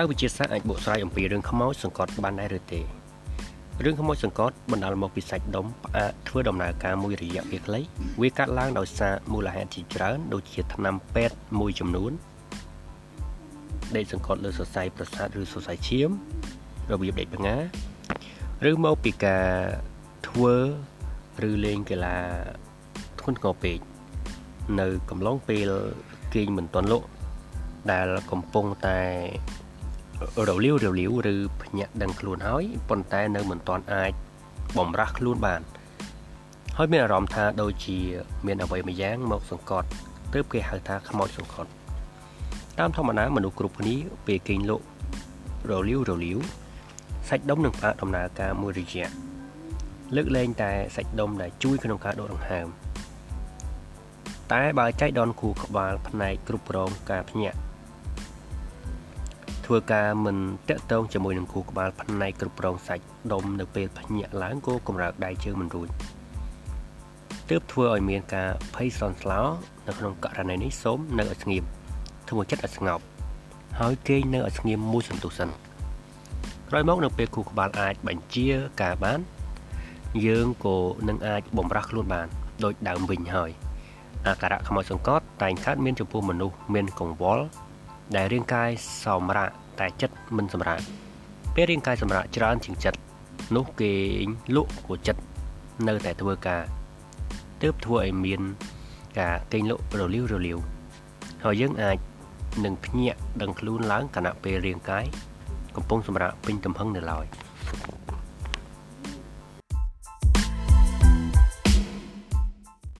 តើវិទ្យាសាស្ត្រអាចបកស្រាយអំពីរឿងខ្មោចសង្កត់បានដែរឬទេរឿងខ្មោចសង្កត់បណ្ដាលមកពីសាច់ដុំផ្អាកធ្វើដំណើរការមួយរយៈពេលខ្លីវាកាត់ឡើងដោយសារមូលហេតុជាច្រើនដូចជាថ្នាំពេទ្យមួយចំនួនដេកសង្កត់លើសរសៃប្រសាទឬសរសៃឈាមរបៀបដេកបងាឬមកពីការធ្វើឬលេងកីឡាធ្ងន់ធ្ងរពេកនៅកំឡុងពេលគេងមិនទាន់លក់ដែលកំពុងតែ រលាវរលាវឬភ្ញាក់ដឹងខ្លួនហើយប៉ុន្តែនៅមិនទាន់អាចបំរាស់ខ្លួនបាន ហើយមានអារម្មណ៍ថាដូចជា មានអ្វីមួយយ៉ាងមកសង្កត់ទើបគេហៅថាខ្មោចសង្កត់តាមធម្មតាមនុស្សគ្រប់គ្នាពេលគេងលក់រលាវរលាវសាច់ដុំនឹងផ្អាកដំណើរការមួយរយៈលើកលែងតែសាច់ដុំដែលជួយក្នុងការដកដង្ហើមតែបើចែកដនគូក្បាលផ្នែកគ្រប់គ្រងការភ្ញាក់ ធ្វើការមិនតាក់ទងជាមួយនឹងគូក្បាលផ្នែកគ្រប់គ្រងសាច់ដុំនៅពេលភ្ញាក់ឡើងគោកម្រើកដៃជើងមិនរួចទើបធ្វើឲ្យមានការភ័យស្លន់ស្លោនៅក្នុងករណីនេះសូមនៅឲ្យស្ងៀមធ្វើចិត្តឲ្យស្ងប់ហើយគេងនៅឲ្យស្ងៀមមួយសន្ទុះសិនក្រោយមកនៅពេលគូក្បាលអាចបញ្ជាការបាន យើងក៏នឹងអាចបំរាស់ខ្លួនបានដោយដើមវិញហើយអាការៈខ្មោចសង្កត់តែងកើតមានចំពោះមនុស្សមានកង្វល់ ដែលរាងកាយសម្រាកតែចិត្តមិនសម្រាកពេលរាងកាយសម្រាកច្រើនជាងចិត្តនោះគេលក់ក៏ចិត្តនៅតែធ្វើការទើបធ្វើឲ្យមានការកេងលក់រលាវរលាវហើយយើងអាចនឹងភ្ញាក់ដឹងខ្លួនឡើងគណៈពេលរាងកាយកំពុងសម្រាកពេញទំហឹងនៅឡើយ។